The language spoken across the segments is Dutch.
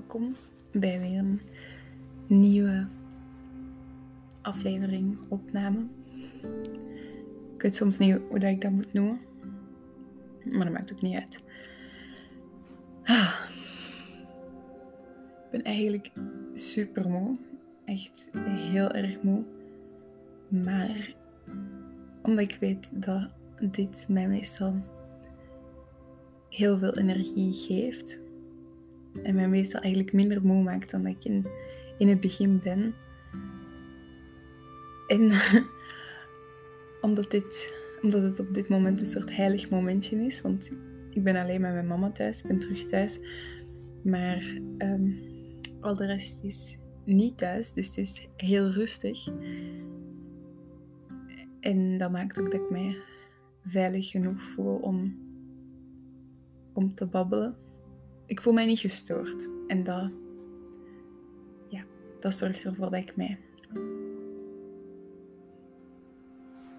welkom bij weer een nieuwe aflevering, opname. Ik weet soms niet hoe dat ik dat moet noemen, maar dat maakt ook niet uit. Ah. Ik ben eigenlijk super moe, echt heel erg moe. Maar omdat ik weet dat dit mij meestal heel veel energie geeft en mij meestal eigenlijk minder moe maakt dan ik in, in het begin ben. En omdat, dit, omdat het op dit moment een soort heilig momentje is, want ik ben alleen met mijn mama thuis, ik ben terug thuis, maar um, al de rest is niet thuis, dus het is heel rustig. En dat maakt ook dat ik mij veilig genoeg voel om, om te babbelen ik voel mij niet gestoord. En dat, ja, dat zorgt ervoor dat ik mij,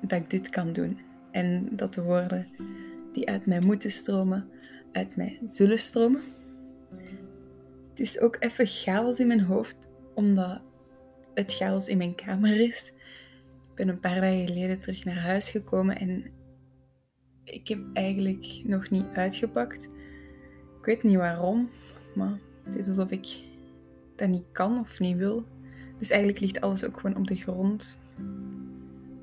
dat ik dit kan doen. En dat de woorden die uit mij moeten stromen, uit mij zullen stromen. Het is ook even chaos in mijn hoofd, omdat het chaos in mijn kamer is. Ik ben een paar dagen geleden terug naar huis gekomen en ik heb eigenlijk nog niet uitgepakt. Ik weet niet waarom, maar het is alsof ik dat niet kan of niet wil. Dus eigenlijk ligt alles ook gewoon op de grond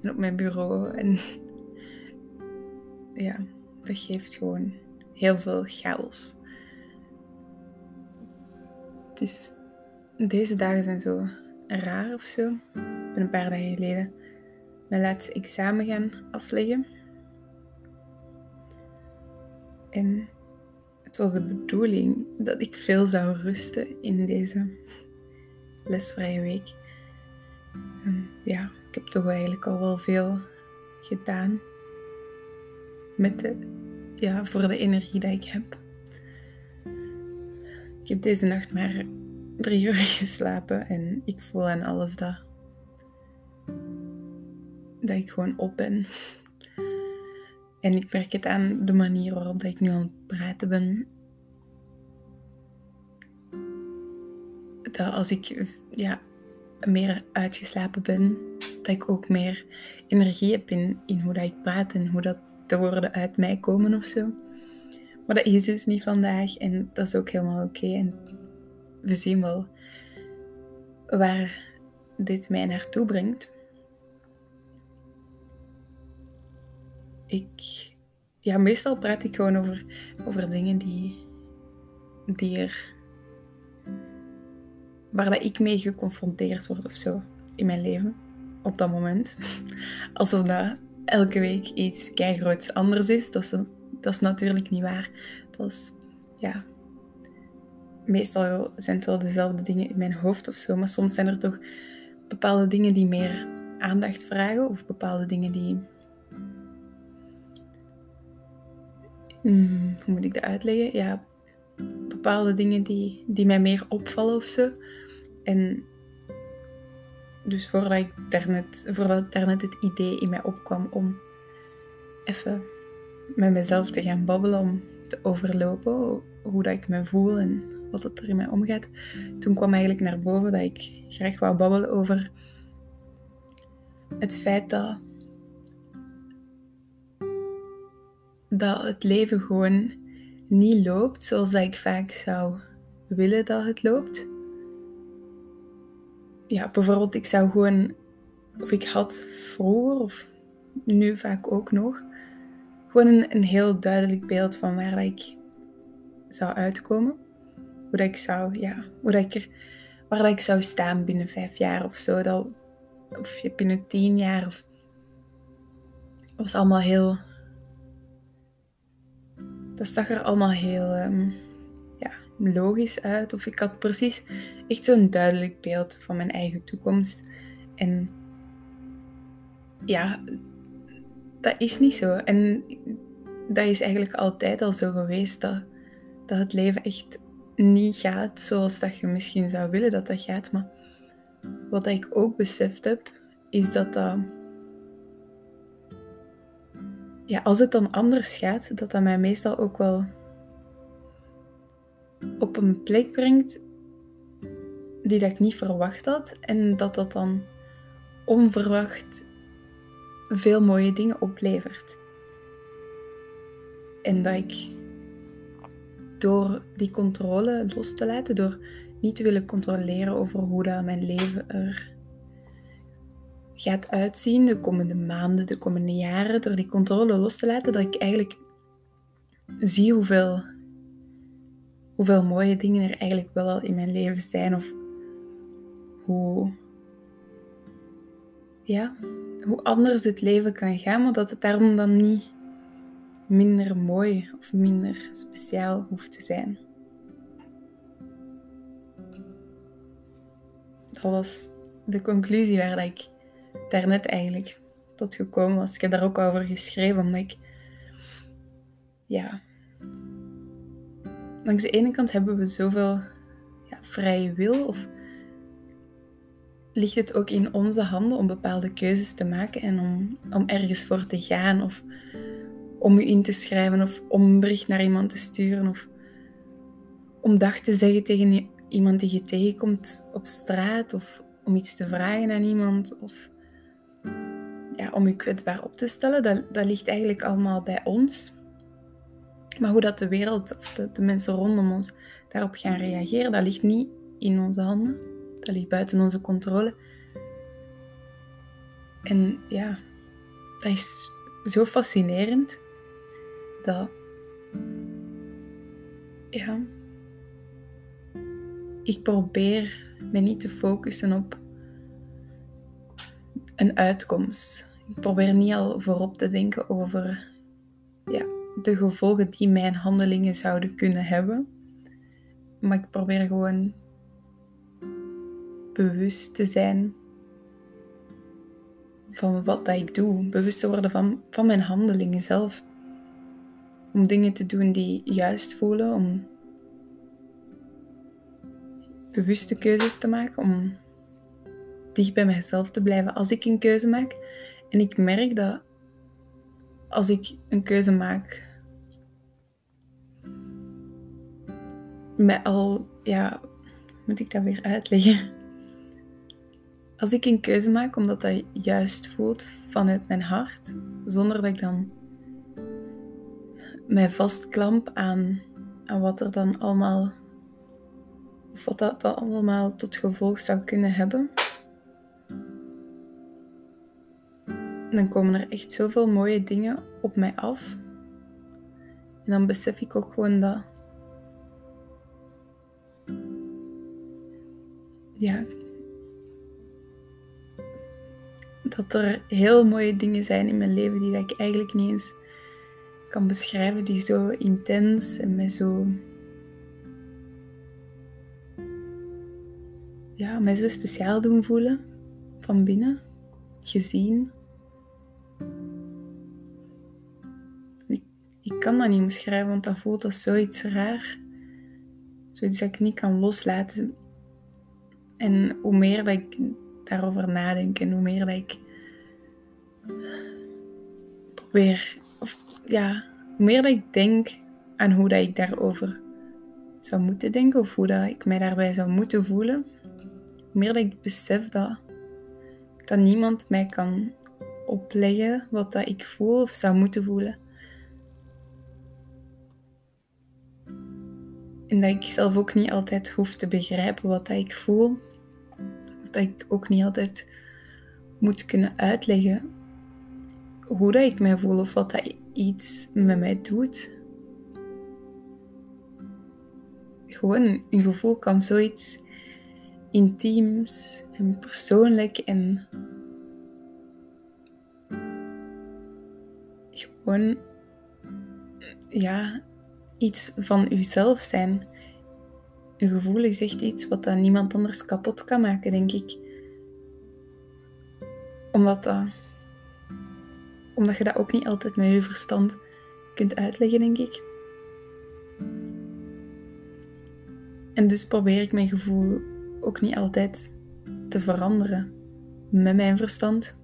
en op mijn bureau. En ja, dat geeft gewoon heel veel chaos. Is, deze dagen zijn zo raar of zo. Ik ben een paar dagen geleden mijn laatste examen gaan afleggen. En was de bedoeling dat ik veel zou rusten in deze lesvrije week. ja, ik heb toch eigenlijk al wel veel gedaan. Met de, ja, voor de energie die ik heb. Ik heb deze nacht maar drie uur geslapen en ik voel aan alles dat, dat ik gewoon op ben. En ik merk het aan de manier waarop ik nu aan het praten ben. Als ik ja, meer uitgeslapen ben, dat ik ook meer energie heb in, in hoe dat ik praat en hoe dat de woorden uit mij komen of zo. Maar dat is dus niet vandaag en dat is ook helemaal oké. En we zien wel waar dit mij naartoe brengt. ik, ja, meestal praat ik gewoon over, over dingen die, die er, waar dat ik mee geconfronteerd word of zo in mijn leven op dat moment. Alsof dat elke week iets keigroots anders is. Dat is, dat is natuurlijk niet waar. Dat is, ja, meestal zijn het wel dezelfde dingen in mijn hoofd of zo, maar soms zijn er toch bepaalde dingen die meer aandacht vragen of bepaalde dingen die Mm, hoe moet ik dat uitleggen? Ja, bepaalde dingen die, die mij meer opvallen of zo. En dus voordat, ik daarnet, voordat daarnet het idee in mij opkwam om even met mezelf te gaan babbelen, om te overlopen hoe dat ik me voel en wat er in mij omgaat, toen kwam eigenlijk naar boven dat ik graag wou babbelen over het feit dat dat het leven gewoon niet loopt zoals ik vaak zou willen dat het loopt. Ja, bijvoorbeeld, ik zou gewoon, of ik had vroeger, of nu vaak ook nog, gewoon een, een heel duidelijk beeld van waar dat ik zou uitkomen. Hoe dat ik zou, ja, hoe dat ik er, waar dat ik zou staan binnen vijf jaar of zo. Dat, of binnen tien jaar. Of, was allemaal heel dat zag er allemaal heel ja, logisch uit. Of ik had precies echt zo'n duidelijk beeld van mijn eigen toekomst. En ja, dat is niet zo. En dat is eigenlijk altijd al zo geweest dat, dat het leven echt niet gaat zoals dat je misschien zou willen dat dat gaat. Maar wat ik ook beseft heb, is dat dat ja, als het dan anders gaat, dat dat mij meestal ook wel op een plek brengt die dat ik niet verwacht had. En dat dat dan onverwacht veel mooie dingen oplevert. En dat ik door die controle los te laten, door niet te willen controleren over hoe dat mijn leven er gaat uitzien de komende maanden, de komende jaren, door die controle los te laten, dat ik eigenlijk zie hoeveel, hoeveel mooie dingen er eigenlijk wel al in mijn leven zijn. Of hoe, ja, hoe anders het leven kan gaan, maar dat het daarom dan niet minder mooi of minder speciaal hoeft te zijn. Dat was de conclusie waar ik daarnet eigenlijk tot gekomen was. Ik heb daar ook over geschreven, omdat ik, ja, langs de ene kant hebben we zoveel ja, vrije wil, of ligt het ook in onze handen om bepaalde keuzes te maken en om, om ergens voor te gaan, of om u in te schrijven, of om een bericht naar iemand te sturen, of om dag te zeggen tegen iemand die je tegenkomt op straat, of om iets te vragen aan iemand, of ja, om je kwetsbaar op te stellen, dat, dat ligt eigenlijk allemaal bij ons. Maar hoe dat de wereld of de, de mensen rondom ons daarop gaan reageren, dat ligt niet in onze handen. Dat ligt buiten onze controle. En ja, dat is zo fascinerend dat ja, ik probeer me niet te focussen op een uitkomst. Ik probeer niet al voorop te denken over ja, de gevolgen die mijn handelingen zouden kunnen hebben. Maar ik probeer gewoon bewust te zijn van wat dat ik doe. Bewust te worden van, van mijn handelingen zelf. Om dingen te doen die juist voelen. Om bewuste keuzes te maken. Om dicht bij mezelf te blijven als ik een keuze maak. En ik merk dat als ik een keuze maak, met al, ja, moet ik dat weer uitleggen? Als ik een keuze maak omdat dat juist voelt vanuit mijn hart, zonder dat ik dan mij vastklamp aan, aan wat er dan allemaal, of wat dat allemaal tot gevolg zou kunnen hebben, dan komen er echt zoveel mooie dingen op mij af. En dan besef ik ook gewoon dat. Ja. Dat er heel mooie dingen zijn in mijn leven die ik eigenlijk niet eens kan beschrijven, die zo intens en mij zo. Ja, mij zo speciaal doen voelen van binnen, gezien. ik kan dat niet beschrijven, want dat voelt als zoiets raar. Zoiets dat ik niet kan loslaten. En hoe meer dat ik daarover nadenk en hoe meer dat ik probeer, of ja, hoe meer dat ik denk aan hoe dat ik daarover zou moeten denken of hoe dat ik mij daarbij zou moeten voelen, hoe meer dat ik besef dat, dat niemand mij kan opleggen wat dat ik voel of zou moeten voelen. En dat ik zelf ook niet altijd hoef te begrijpen wat dat ik voel. Dat ik ook niet altijd moet kunnen uitleggen hoe dat ik mij voel of wat dat iets met mij doet. Gewoon een gevoel kan zoiets intiems en persoonlijk en gewoon ja, iets van uzelf zijn. Een gevoel is echt iets wat dan niemand anders kapot kan maken, denk ik. Omdat, dat, omdat je dat ook niet altijd met je verstand kunt uitleggen, denk ik. En dus probeer ik mijn gevoel ook niet altijd te veranderen met mijn verstand.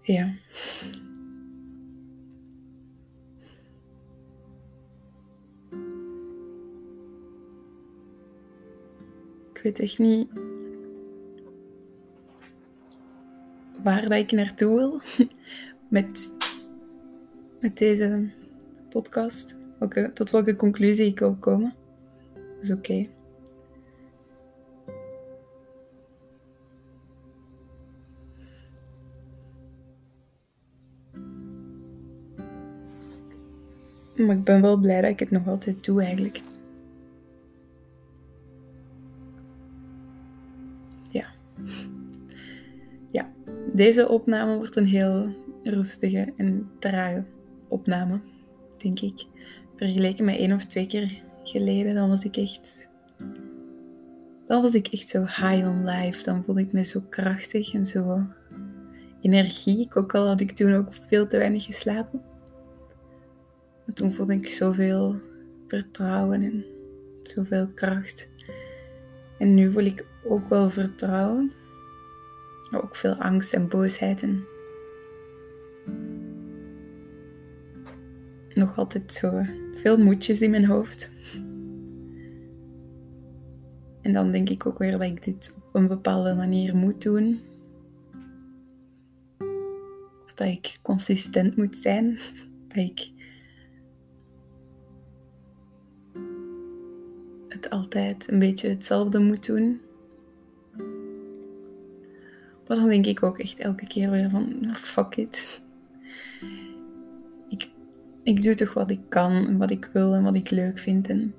Ja. Weet echt niet waar dat ik naartoe wil met, met deze podcast. Tot welke conclusie ik wil komen. Dat is oké. Maar ik ben wel blij dat ik het nog altijd doe eigenlijk. Deze opname wordt een heel rustige en trage opname, denk ik. Vergeleken met één of twee keer geleden, dan was ik echt... Dan was ik echt zo high on life. Dan voelde ik me zo krachtig en zo energiek. Ook al had ik toen ook veel te weinig geslapen. Maar toen voelde ik zoveel vertrouwen en zoveel kracht. En nu voel ik ook wel vertrouwen. Ook veel angst en boosheid. En nog altijd zo veel moedjes in mijn hoofd. En dan denk ik ook weer dat ik dit op een bepaalde manier moet doen. Of dat ik consistent moet zijn. Dat ik het altijd een beetje hetzelfde moet doen. Maar dan denk ik ook echt elke keer weer van, fuck it. Ik, ik doe toch wat ik kan en wat ik wil en wat ik leuk vind. En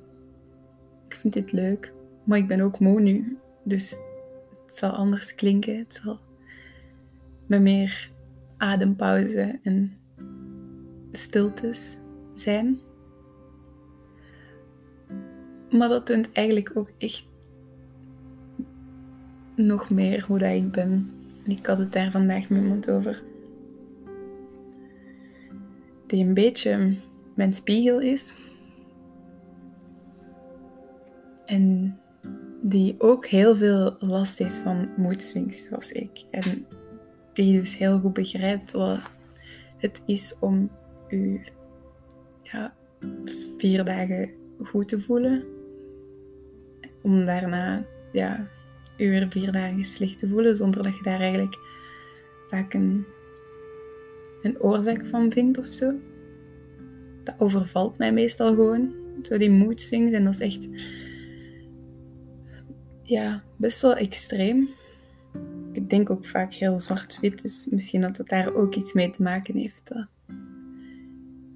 ik vind dit leuk. Maar ik ben ook moe nu. Dus het zal anders klinken. Het zal met meer adempauze en stiltes zijn. Maar dat toont eigenlijk ook echt nog meer hoe dat ik ben. Ik had het daar vandaag met iemand over. Die een beetje mijn spiegel is. En die ook heel veel last heeft van moedswings, zoals ik. En die dus heel goed begrijpt wat het is om u ja, vier dagen goed te voelen. Om daarna ja, u weer vier dagen slecht te voelen, zonder dat je daar eigenlijk vaak een, een oorzaak van vindt of zo. Dat overvalt mij meestal gewoon. Zo die moedswings en dat is echt ja, best wel extreem. Ik denk ook vaak heel zwart-wit, dus misschien dat het daar ook iets mee te maken heeft.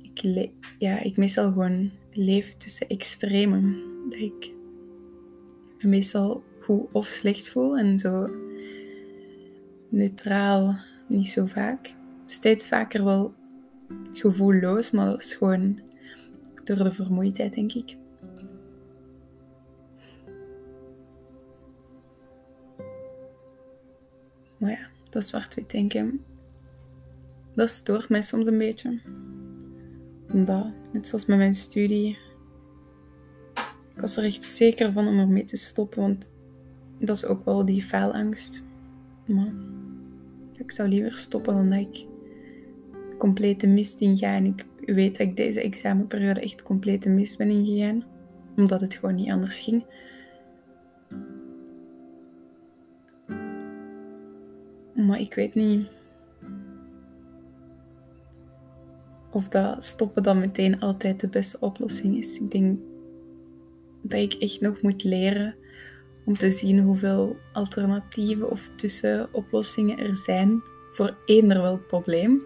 Ik, ja, ik meestal gewoon leef tussen extremen. Dat ik me meestal of slecht voel en zo neutraal niet zo vaak. Steeds vaker wel gevoelloos, maar dat is gewoon door de vermoeidheid, denk ik. Maar ja, dat zwart-wit denken, dat stoort mij soms een beetje. Omdat, net zoals met mijn studie, ik was er echt zeker van om ermee te stoppen, want dat is ook wel die faalangst. Maar ik zou liever stoppen dan dat ik complete mist inga. En ik weet dat ik deze examenperiode echt complete mist ben ingegaan. Omdat het gewoon niet anders ging. Maar ik weet niet of dat stoppen dan meteen altijd de beste oplossing is. Ik denk dat ik echt nog moet leren om te zien hoeveel alternatieven of tussenoplossingen er zijn voor eender welk probleem.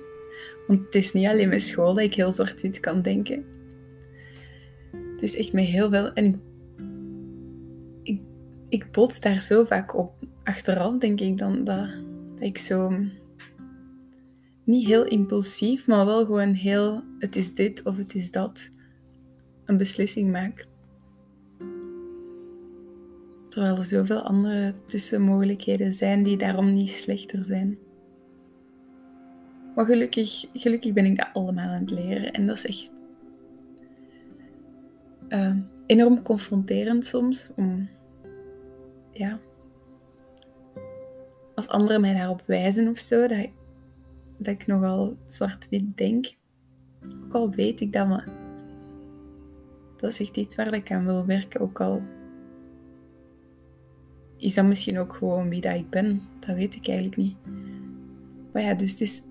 Want het is niet alleen met school dat ik heel zwart-wit kan denken. Het is echt met heel veel. En ik, ik, ik bots daar zo vaak op. Achteraf denk ik dan dat dat ik zo niet heel impulsief, maar wel gewoon heel het is dit of het is dat een beslissing maak. Terwijl er zoveel andere tussenmogelijkheden zijn die daarom niet slechter zijn. Maar gelukkig, gelukkig ben ik dat allemaal aan het leren en dat is echt uh, enorm confronterend soms om ja, als anderen mij daarop wijzen of zo, dat, dat ik nogal zwart-wit denk. Ook al weet ik dat, maar dat is echt iets waar ik aan wil werken. Ook al is dat misschien ook gewoon wie dat ik ben? Dat weet ik eigenlijk niet. Maar ja, dus het is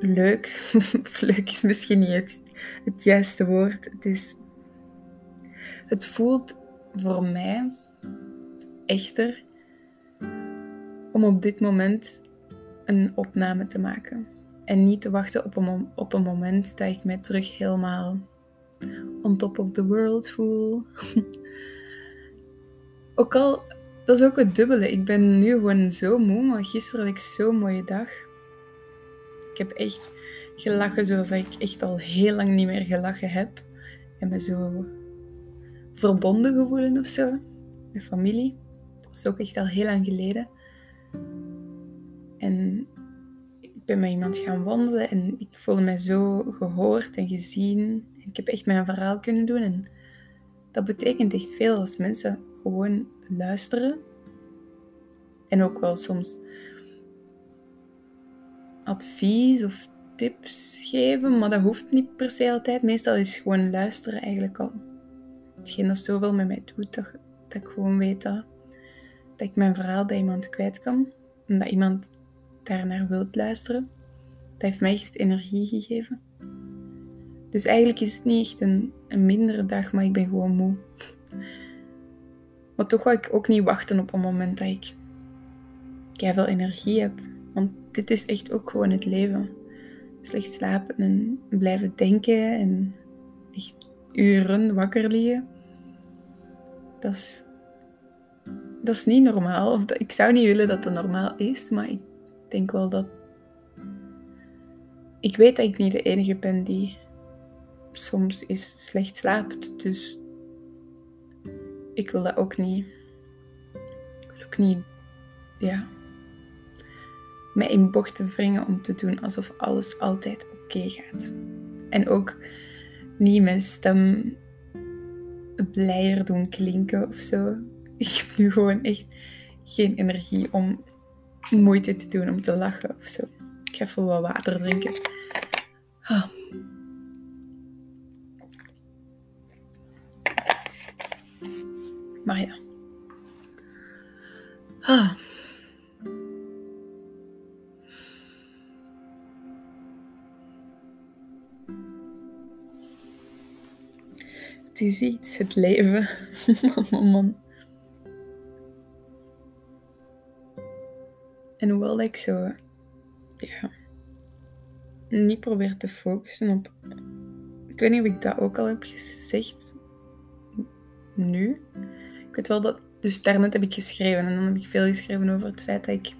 leuk. leuk is misschien niet het, juiste woord. Het is... Het voelt voor mij echter om op dit moment een opname te maken. En niet te wachten op een, op een moment dat ik mij terug helemaal on top of the world voel. ook al, dat is ook het dubbele. Ik ben nu gewoon zo moe, maar gisteren had ik zo'n mooie dag. Ik heb echt gelachen zoals ik echt al heel lang niet meer gelachen heb. En me zo verbonden gevoelen of zo. Met familie. Dat was ook echt al heel lang geleden. En ik ben met iemand gaan wandelen en ik voelde me zo gehoord en gezien. Ik heb echt mijn verhaal kunnen doen. En dat betekent echt veel als mensen gewoon luisteren. En ook wel soms advies of tips geven, maar dat hoeft niet per se altijd. Meestal is gewoon luisteren eigenlijk al hetgeen dat zoveel met mij doet, dat, ik gewoon weet dat, dat ik mijn verhaal bij iemand kwijt kan. En dat iemand daarnaar wilt luisteren. Dat heeft mij echt energie gegeven. Dus eigenlijk is het niet echt een, een mindere dag, maar ik ben gewoon moe. Maar toch wil ik ook niet wachten op een moment dat ik veel energie heb. Want dit is echt ook gewoon het leven. Slecht slapen en blijven denken en echt uren wakker liggen. Dat is, dat is niet normaal. Of ik zou niet willen dat het normaal is, maar ik denk wel dat. Ik weet dat ik niet de enige ben die soms is slecht slaapt. Dus ik wil dat ook niet. Ik wil ook niet, ja, mij in bochten wringen om te doen alsof alles altijd oké gaat. En ook niet mijn stem blijer doen klinken of zo. Ik heb nu gewoon echt geen energie om moeite te doen om te lachen of zo. Ik ga even wat water drinken. Ah. Maar ja. Ah. Het is iets, het leven. man, man. En hoewel ik zo ja, niet probeer te focussen op. Ik weet niet of ik dat ook al heb gezegd. Nu. Ik weet wel dat. Dus daarnet heb ik geschreven en dan heb ik veel geschreven over het feit dat ik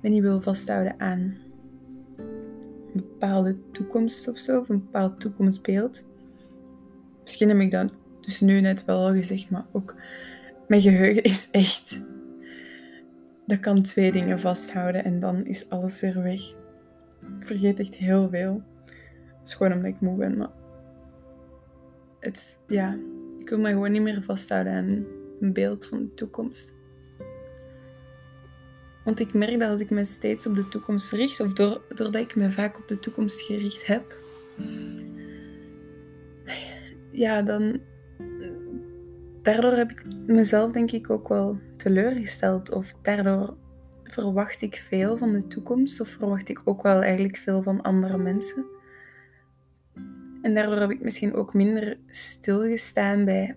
me niet wil vasthouden aan een bepaalde toekomst of zo, of een bepaald toekomstbeeld. Misschien heb ik dat dus nu net wel al gezegd, maar ook mijn geheugen is echt dat kan twee dingen vasthouden en dan is alles weer weg. Ik vergeet echt heel veel. Het is gewoon omdat ik moe ben, maar het, ja, ik wil me gewoon niet meer vasthouden aan een beeld van de toekomst. Want ik merk dat als ik me steeds op de toekomst richt, of doordat ik me vaak op de toekomst gericht heb, ja, dan. Daardoor heb ik mezelf denk ik ook wel teleurgesteld. Of daardoor verwacht ik veel van de toekomst. Of verwacht ik ook wel eigenlijk veel van andere mensen. En daardoor heb ik misschien ook minder stilgestaan bij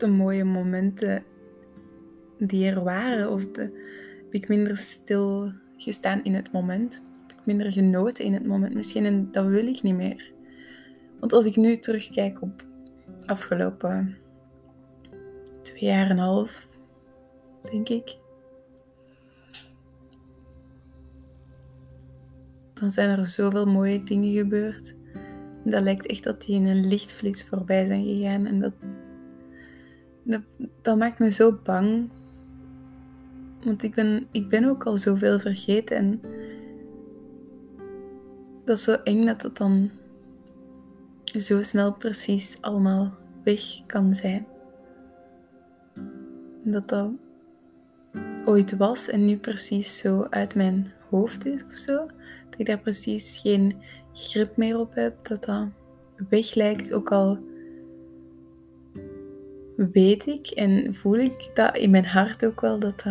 de mooie momenten die er waren. Of de, heb ik minder stilgestaan in het moment. Heb ik minder genoten in het moment misschien. En dat wil ik niet meer. Want als ik nu terugkijk op afgelopen twee jaar en een half, denk ik. Dan zijn er zoveel mooie dingen gebeurd. Dat lijkt echt dat die in een lichtvlies voorbij zijn gegaan. En dat, dat, maakt me zo bang. Want ik ben, ik ben ook al zoveel vergeten. En dat is zo eng dat het dan zo snel precies allemaal weg kan zijn. Dat dat ooit was en nu precies zo uit mijn hoofd is of zo. Dat ik daar precies geen grip meer op heb. Dat dat weg lijkt, ook al weet ik en voel ik dat in mijn hart ook wel dat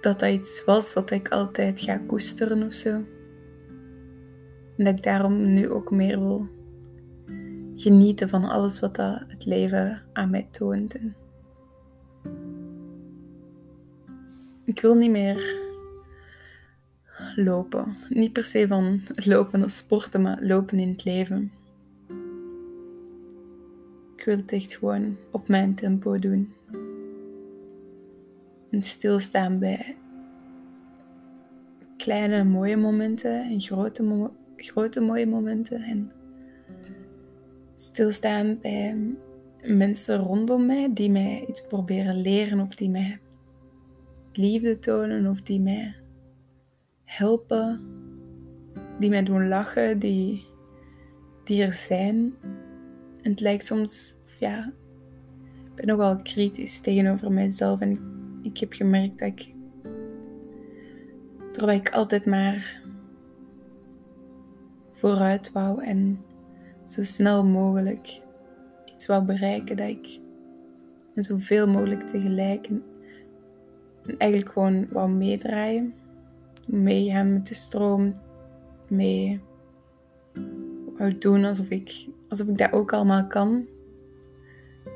dat, dat, iets was wat ik altijd ga koesteren of zo. En dat ik daarom nu ook meer wil genieten van alles wat dat het leven aan mij toont. Ik wil niet meer lopen. Niet per se van lopen als sporten, maar lopen in het leven. Wil het echt gewoon op mijn tempo doen. En stilstaan bij kleine mooie momenten en grote, grote mooie momenten. En stilstaan bij mensen rondom mij die mij iets proberen leren of die mij liefde tonen of die mij helpen, die mij doen lachen, die, die er zijn. En het lijkt soms, ja, ik ben nogal kritisch tegenover mijzelf en ik, heb gemerkt dat ik, terwijl ik altijd maar vooruit wou en zo snel mogelijk iets wou bereiken, dat ik en zoveel mogelijk tegelijk en, en eigenlijk gewoon wou meedraaien meegaan met de stroom, mee wou doen alsof ik, alsof ik dat ook allemaal kan.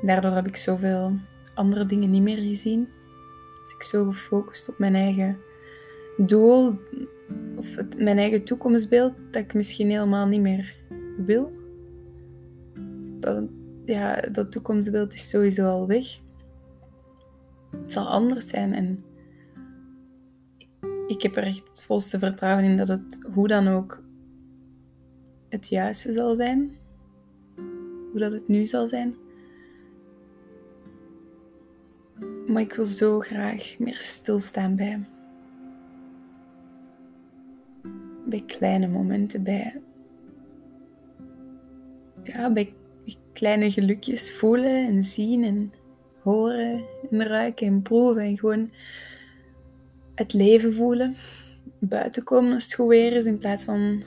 Daardoor heb ik zoveel andere dingen niet meer gezien. Dus ik zo gefocust op mijn eigen doel of mijn eigen toekomstbeeld dat ik misschien helemaal niet meer wil. Dat, ja, dat toekomstbeeld is sowieso al weg. Het zal anders zijn en ik heb er echt het volste vertrouwen in dat het hoe dan ook het juiste zal zijn. Hoe dat het nu zal zijn. Maar ik wil zo graag meer stilstaan bij. Bij kleine momenten, bij. Ja, bij kleine gelukjes voelen en zien en horen en ruiken en proeven en gewoon het leven voelen. Buiten komen als het goed weer is in plaats van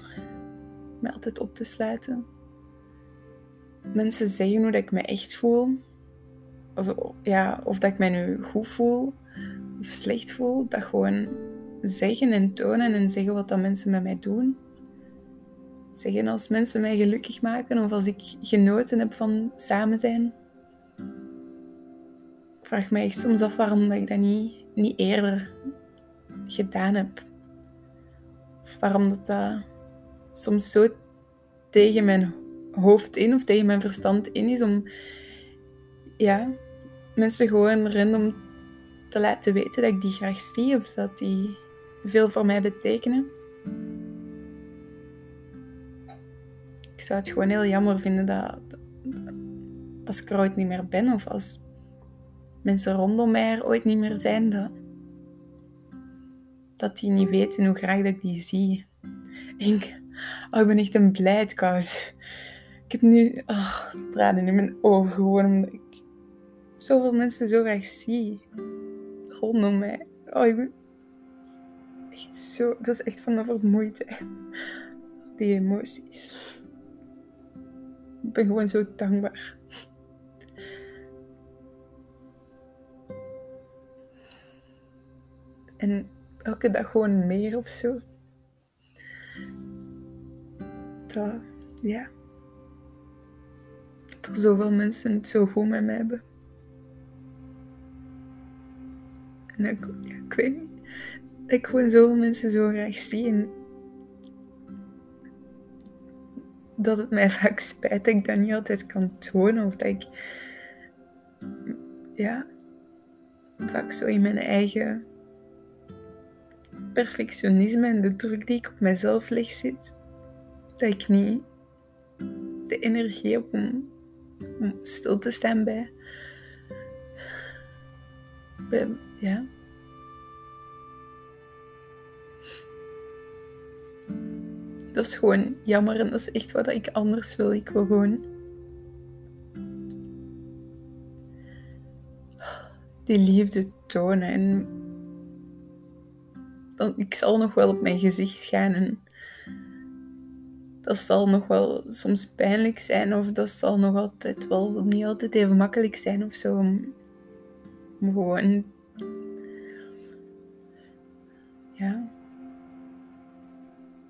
me altijd op te sluiten. Mensen zeggen hoe dat ik me echt voel. Also, ja, of dat ik mij nu goed voel of slecht voel. Dat gewoon zeggen en tonen en zeggen wat dat mensen met mij doen. Zeggen als mensen mij gelukkig maken of als ik genoten heb van samen zijn. Ik vraag me echt soms af waarom dat ik dat niet, niet eerder gedaan heb. Of waarom dat, dat soms zo tegen mijn hoofd in of tegen mijn verstand in is om ja, mensen gewoon random te laten weten dat ik die graag zie of dat die veel voor mij betekenen. Ik zou het gewoon heel jammer vinden dat, als ik er ooit niet meer ben of als mensen rondom mij er ooit niet meer zijn, dat, dat die niet weten hoe graag dat ik die zie. Ik, oh, ik ben echt een blijdkous. Ik heb nu oh, tranen in mijn ogen gewoon omdat ik zoveel mensen zo graag zie. Rondom mij. Oh, ik ben echt zo... Dat is echt van de vermoeidheid. Die emoties. Ik ben gewoon zo dankbaar. En elke dag gewoon meer of zo. Dat, ja. Dat er zoveel mensen het zo goed met mij hebben. Ik, ik weet niet. Dat ik gewoon zoveel mensen zo graag zie. En dat het mij vaak spijt dat ik dat niet altijd kan tonen. Of dat ik, ja, vaak zo in mijn eigen perfectionisme en de druk die ik op mezelf leg zit, dat ik niet de energie heb om, stil te staan bij ja. Dat is gewoon jammer en dat is echt wat ik anders wil. Ik wil gewoon die liefde tonen en dan, ik zal nog wel op mijn gezicht gaan dat zal nog wel soms pijnlijk zijn, of dat zal nog altijd wel niet altijd even makkelijk zijn of zo. Om gewoon. Ja.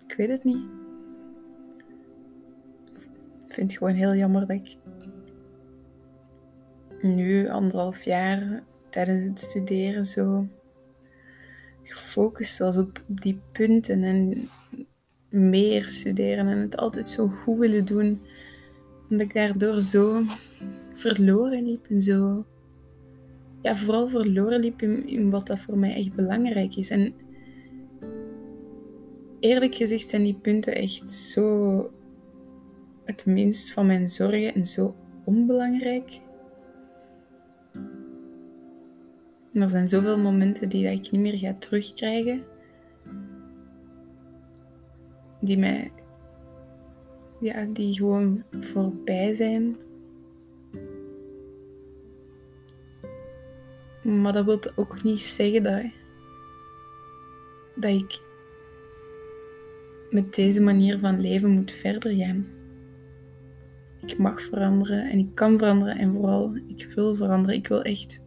Ik weet het niet. Ik vind het gewoon heel jammer dat ik nu anderhalf jaar tijdens het studeren zo gefocust was op die punten en meer studeren en het altijd zo goed willen doen. En dat ik daardoor zo verloren liep en zo. Ja, vooral verloren liep in, in wat dat voor mij echt belangrijk is. En eerlijk gezegd zijn die punten echt zo het minst van mijn zorgen en zo onbelangrijk. er zijn zoveel momenten die dat ik niet meer ga terugkrijgen. Die mij, ja, die gewoon voorbij zijn. Maar dat wil ook niet zeggen dat, dat ik met deze manier van leven moet verder gaan. Ik mag veranderen en ik kan veranderen en vooral ik wil veranderen. Ik wil echt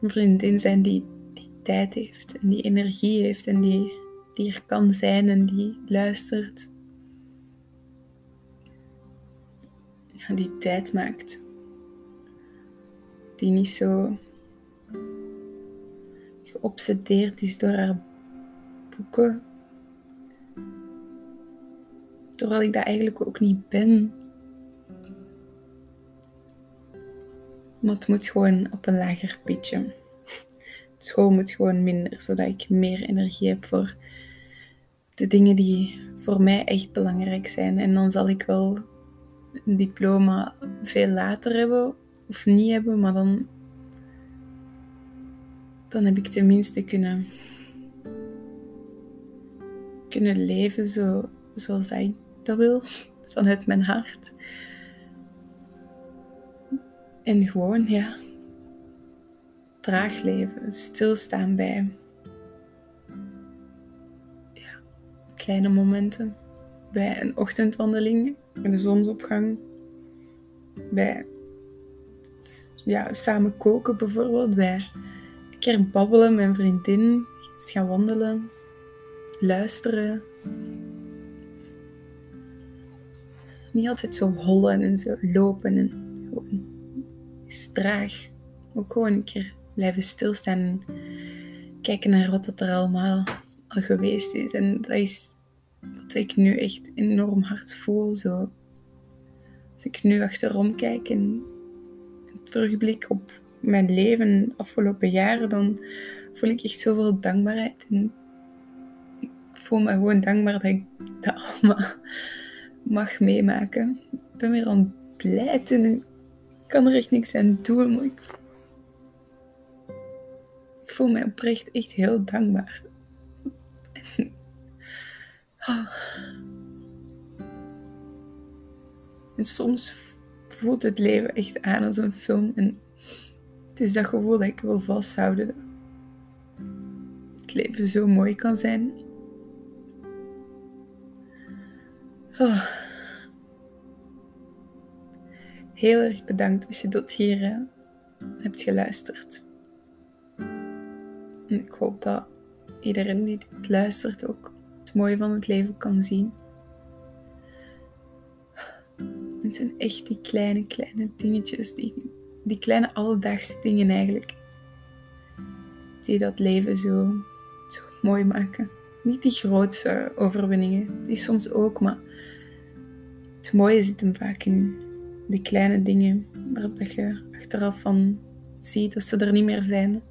een vriendin zijn die, die tijd heeft en die energie heeft en die, die er kan zijn en die luistert. Die tijd maakt. Die niet zo geobsedeerd is door haar boeken. Terwijl ik dat eigenlijk ook niet ben. Maar het moet gewoon op een lager pitje. School moet gewoon minder, zodat ik meer energie heb voor de dingen die voor mij echt belangrijk zijn. En dan zal ik wel een diploma veel later hebben of niet hebben, maar dan, dan heb ik tenminste kunnen, kunnen leven zo, zoals ik dat wil, vanuit mijn hart. En gewoon, ja, traag leven, stilstaan bij ja, kleine momenten. Bij een ochtendwandeling, de zonsopgang, bij ja, samen koken bijvoorbeeld, bij een keer babbelen met een vriendin, eens gaan wandelen, luisteren. Niet altijd zo hollen en zo lopen en gewoon is traag. Ook gewoon een keer blijven stilstaan en kijken naar wat er allemaal al geweest is. En dat is wat ik nu echt enorm hard voel. Zo. Als ik nu achterom kijk en, terugblik op mijn leven de afgelopen jaren, dan voel ik echt zoveel dankbaarheid. En ik voel me gewoon dankbaar dat ik dat allemaal mag meemaken. Ik ben weer aan het pleiten ik kan er echt niks aan doen, maar ik, ik voel mij oprecht echt heel dankbaar. Ah. En soms voelt het leven echt aan als een film. En het is dat gevoel dat ik wil vasthouden. Het leven zo mooi kan zijn. Oh. Heel erg bedankt als je tot hier uh, hebt geluisterd. En ik hoop dat iedereen die dit luistert ook het mooie van het leven kan zien. Het zijn echt die kleine, kleine dingetjes, die, die kleine alledaagse dingen eigenlijk, die dat leven zo, zo mooi maken. Niet die grootste overwinningen, die soms ook, maar het mooie zit hem vaak in die kleine dingen waar dat je achteraf van ziet dat ze er niet meer zijn,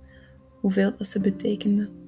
hoeveel dat ze betekenden.